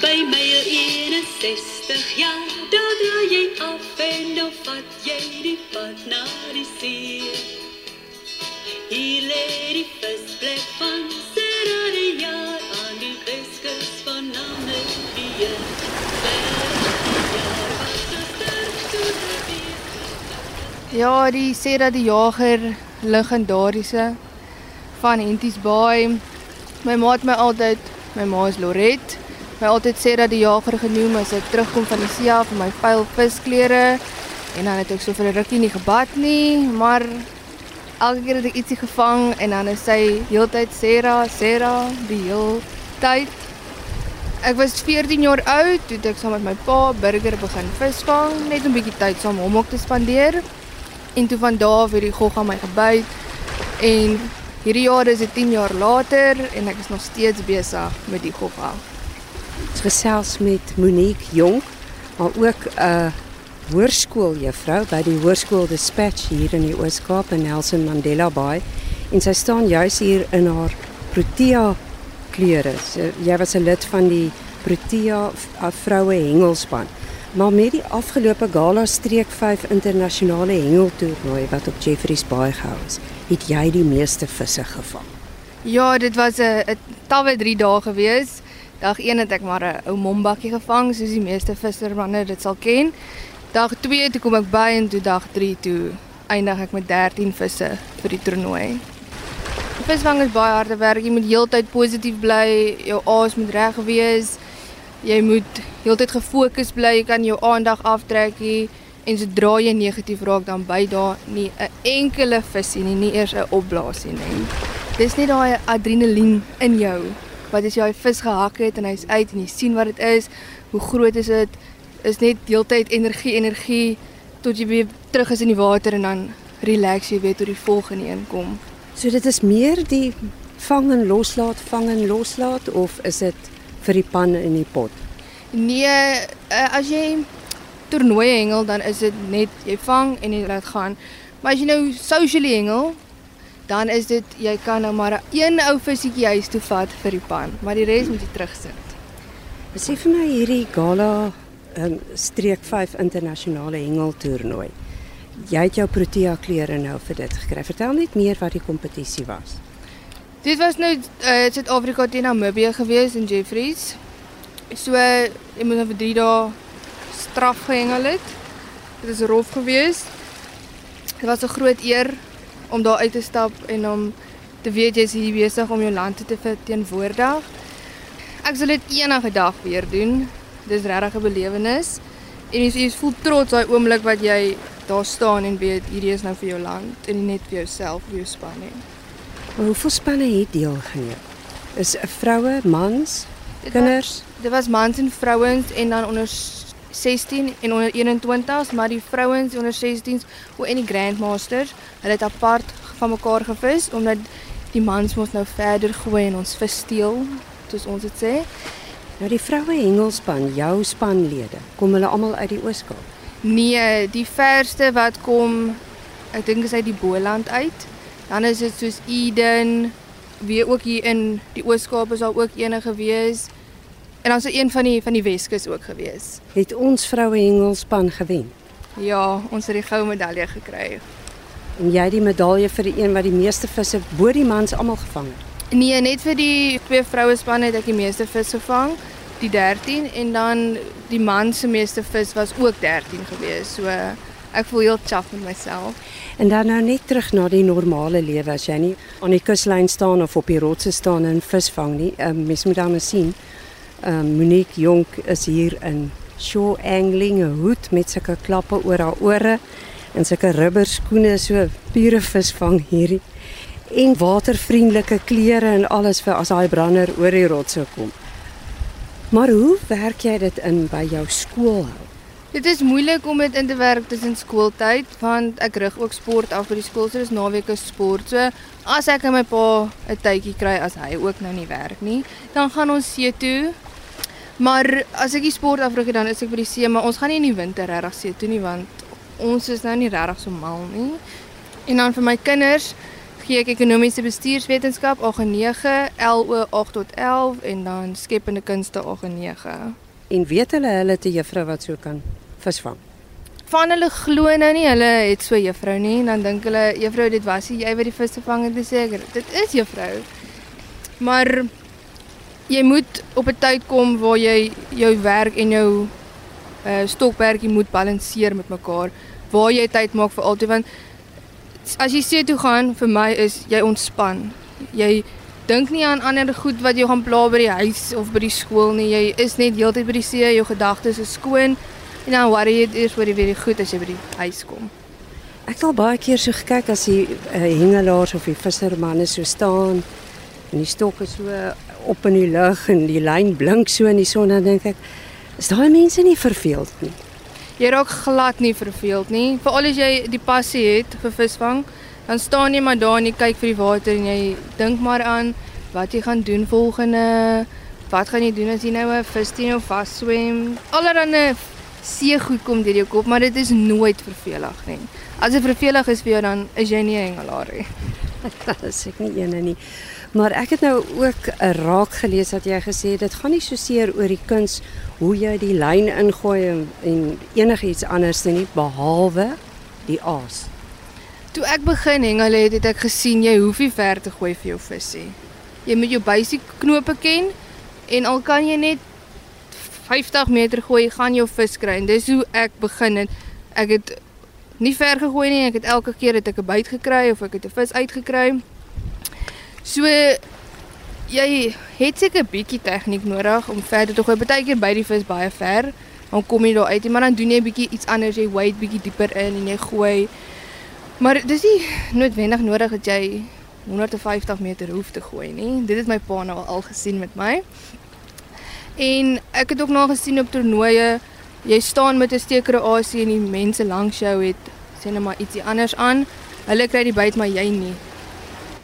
by my 61 jaar, dan draai jy af en dan vat jy die pad na die see. Hier lê die visplek van Sierra Leone aan die weskus van Namibië. Ja, die sê dat die jager legendariese van Henties Baai. My ma het my altyd, my ma is Loret, my altyd sê dat die jager genoem as ek terugkom van die see af met my vuil visklere en dan het ek so vir 'n rukkie nie gebad nie, maar elke keer het ek ietsie gevang en dan is sy heeltyd Sera, Sera die heel tyd. Ek was 14 jaar oud toe ek saam met my pa burger begin visvang, net 'n bietjie tyd saam hom ook te spandeer. En toe van daar af het die gogga my gebyt en hierdie jaar is dit 10 jaar later en ek is nog steeds besig met die gogga. Gesels met Monique Jonk, maar ook 'n hoërskooljuffrou by die Hoërskool Dispatch hier in die Oos-Kaap in Nelson Mandela Bay en sy staan juis hier in haar Protea kleure. So, jy was 'n lid van die Protea vroue hengelspan. Maar met die afgelope Gala Streek 5 internasionale hengeltoernooi wat op Jeffreys Bay gehou is, het jy die meeste visse gevang. Ja, dit was 'n tawwe 3 dae gewees. Dag 1 het ek maar 'n ou mombakkie gevang, soos die meeste vissermanne dit sal ken. Dag 2 toe kom ek by en toe dag 3 toe eindig ek met 13 visse vir die toernooi. Visvang is baie harde werk. Jy moet heeltyd positief bly, jou aas moet reg wees. Jy moet heeltyd gefokus bly. Jy kan jou aandag aftrek nie en sodra jy negatief raak dan by daar nie 'n enkele visie nie, nie eers 'n opblaasie nie. Dis net daai adrenalien in jou wat as jy daai vis gehak het en hy's uit en jy sien wat dit is, hoe groot is dit? Is net deeltyd energie, energie tot jy weer terug is in die water en dan relax jy weer tot die volgende een kom. So dit is meer die vang en loslaat, vang en loslaat of is dit vir die pan in die pot? Nee, uh, as jy toernooie hengel dan is dit net jy vang en jy laat gaan. Maar as jy nou socially hengel, dan is dit jy kan nou maar een ou visietjie huis toe vat vir die pan, maar die res moet jy terugsit. Sê vir my hierdie gala um, streek 5 internasionale hengeltoernooi. Jy het jou Protea klere nou vir dit gekry. Vertel net meer wat die kompetisie was. Dit was nou uh, Suid-Afrika teen Namibië gewees in Jeffreys. So jy moet nou vir 3 dae straf gehengel het. Dit is rof geweest. Dit was 'n groot eer om daar uit te stap en om te weet jy's hier besig om jou land te verteenwoordig. Ek sal dit enige dag weer doen. Dis regtig 'n belewenis. En jy, jy voel trots daai oomblik wat jy daar staan en weet hierdie is nou vir jou land en nie net vir jouself of jou span nie. Maar hoeveel spanne het deelgeneem? Is 'n vroue, mans, kinders? Dit was mans en vrouens en dan onder 16 en onder 21s, maar die vrouens onder 16s o en die grandmasters, hulle het apart van mekaar gevis omdat die mans mos nou verder gooi en ons vis steel, soos ons dit sê. Nou die vroue hengelspan, jou spanlede, kom hulle almal uit die Ooskaap? Nee, die verste wat kom, ek dink is uit die Boland uit. Dan is dit soos Eden, weer ook hier in die Ooskaap is daar ook ene gewees. En dan so een van die van die Weskus ook gewees. Het ons vroue hengelspan gewen? Ja, ons het die goue medalje gekry. En jy die medalje vir die een wat die meeste visse bo die mans almal gevang het. Nee, net vir die twee vroue span het ek die meeste vis gevang, die 13 en dan die man se meeste vis was ook 13 gewees. So ek voel heel chuff met myself. En dan nou net terug na die normale lewe as jy nie aan die kuslyn staan of op die rotse staan en vis vang nie. Um, mens moet dan sien. Um, Monique Jonk is hier in shore angling, 'n hoed met sulke klappe oor haar ore en sulke rubberskoene so pure visvang hierdie en watervriendelike klere en alles as daai brander oor die rotse kom. Maar hoe werk jy dit in by jou skool? Dit is moeilik om dit in te werk tussen skooltyd want ek rig ook sport af by die skool, so dis naweke sport. So as ek en my pa 'n tydjie kry as hy ook nou nie werk nie, dan gaan ons see toe. Maar as ek die sport afrig dan is ek by die see, maar ons gaan nie in die winter regtig see toe nie want ons is nou nie regtig so mal nie. En dan vir my kinders gee ek ekonomiese bestuurswetenskap 8.9, LO 8 tot 11 en dan skepende kunste 8.9. En weet hulle hulle het 'n juffrou wat so kan visvang? Van hulle glo nou nie hulle het so juffrou nie, dan dink hulle juffrou dit was jy wat die vis gevang het, dis seker. Dit is juffrou. Maar jy moet op 'n tyd kom waar jy jou werk en jou uh stokperdjie moet balanseer met mekaar. Waar jy tyd maak vir altyd want as jy see toe gaan vir my is jy ontspan. Jy dink nie aan ander goed wat jou gaan pla by die huis of by die skool nie. Jy is net heeltyd by die see, jou gedagtes is skoon en dan worry jy eers oor die weer die goed as jy by die huis kom. Ek het al baie keer so gekyk as die uh, hengelaars of die vissermanne so staan en die stok is so op in die lug en die lyn blink so in die son dan dink ek is daai mense nie verveeld nie. Jy raak glad nie verveeld nie. Veral as jy die passie het vir visvang, dan staan jy maar daar en jy kyk vir die water en jy dink maar aan wat jy gaan doen volgende. Wat gaan jy doen as jy nou 'n vis teen jou vas swem? Allerhande seegoed kom deur jou kop, maar dit is nooit vervelig nie. As dit vervelig is vir jou dan is jy nie 'n hengelaar nie. Dat is ek nie eene nie. Maar ek het nou ook 'n raak gelees dat jy gesê het dit gaan nie so seer oor die kuns hoe jy die lyn ingooi en, en enigiets anders nie behalwe die aas. Toe ek begin hengel het, het ek gesien jy hoef nie ver te gooi vir jou visie. Jy moet jou basiese knope ken en al kan jy net 50 meter gooi, gaan jou vis kry. En dis hoe ek begin het. Ek het nie ver gegooi nie. Ek het elke keer het ek 'n byt gekry of ek het 'n vis uitgekry. So jy het seker 'n bietjie tegniek nodig om verder te gooi. Partykeer by die vis baie ver. Dan kom jy daar uit, maar dan doen jy 'n bietjie iets anders. Jy wade bietjie dieper in en jy gooi. Maar dis nie noodwendig nodig dat jy 150 meter hoef te gooi nie. Dit het my pa nou al gesien met my. En ek het ook nog gesien op toernooie, jy staan met 'n steekreasie en die mense langs jou het sê net maar ietsie anders aan. Hulle kry die byt maar jy nie.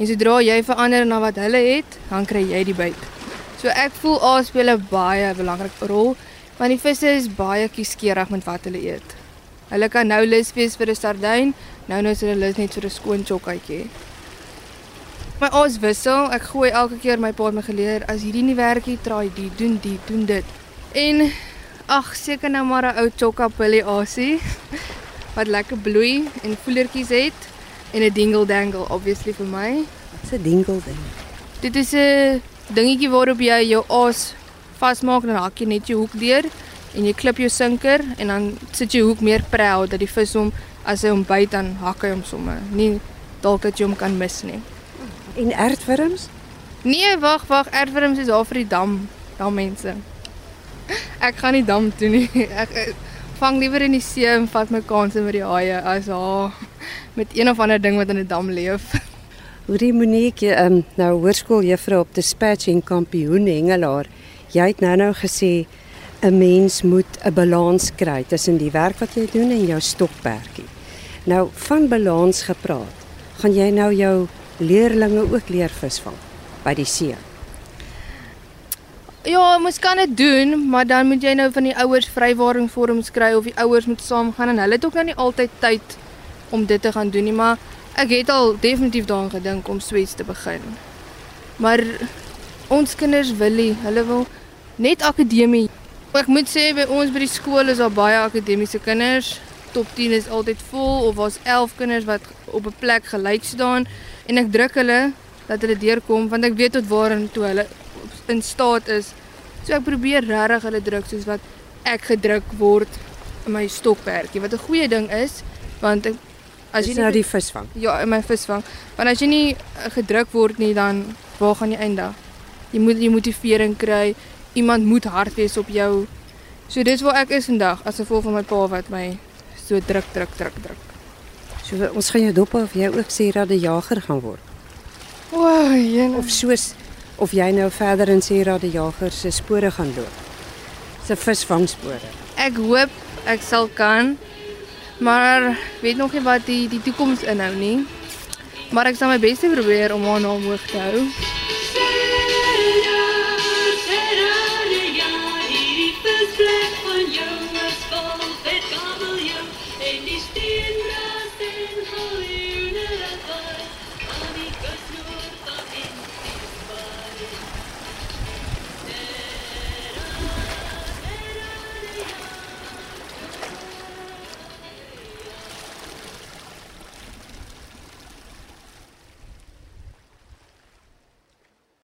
En sodra jy verander na wat hulle het, dan kry jy die byt. So ek voel A speel 'n baie belangrike rol want die visse is baie kieskeurig met wat hulle eet. Hulle kan nou lus wees vir 'n sardyn, nou nou is hulle lus net vir 'n skoon chokkatjie. My aas wissel, ek gooi elke keer my pa het my geleer as hierdie nie werk nie, traai die, doen die, doen dit. En ag, seker nou maar 'n ou chokka pillie aasie wat lekker bloei en voelertjies het en 'n dingle dangle obviously vir my. Wat's 'n dingle ding? Dit is 'n dingetjie waarop jy jou aas vasmaak en dan hak jy net jou hoek deur en jy klip jou sinker en dan sit jy hoek meer prou dat die vis hom as hy hom byt dan hak hy hom sommer. Nie dalk dat jy hom kan mis nie. En ertwurms? Nee, wag, wag, erfwurms is daar vir die dam, dam mense. Ek gaan nie dam toe nie. Ek, ek vang liewer in die see en vat my kanse met die haie as haar met een of ander ding wat in 'n dam leef. Hoorie Monique, ehm um, nou hoërskooljuffrou op Dispatch en kampioen hengelaar. Jy het nou-nou gesê 'n mens moet 'n balans kry tussen die werk wat jy doen en jou stokperdjie. Nou van balans gepraat, gaan jy nou jou leerlinge ook leer visvang by die see. Ja, mens kan dit doen, maar dan moet jy nou van die ouers vrywaringsvorms kry of die ouers moet saamgaan en hulle het ook nou nie altyd tyd om dit te gaan doen nie, maar ek het al definitief daaraan gedink om Swets te begin. Maar ons kinders wil nie, hulle wil net akademie. Ek moet sê by ons by die skool is daar baie akademiese kinders. Top 10 is altyd vol of was 11 kinders wat op 'n plek gelyk staan en ek druk hulle dat hulle deurkom want ek weet tot waar en toe hulle in staat is. So ek probeer regtig hulle druk soos wat ek gedruk word in my stokperdjie wat 'n goeie ding is want ek, As jy nou die visvang. Ja, in my visvang. Want as jy nie uh, gedruk word nie dan waar gaan jy eindig? Jy moet jy motivering kry. Iemand moet hard wees op jou. So dis waar ek is vandag as gevolg van my pa wat my so druk druk druk druk. So ons gaan jou dop of jy ook dat 'n jager gaan word. O, oh, jene. Of soos of jy nou verder in dat 'n jager se spore gaan loop. Se visvangspore. Ek hoop ek sal kan. Maar weet nog nie wat die die toekoms inhou nie. Maar ek sal my bes probeer om haar naam hoog te hou.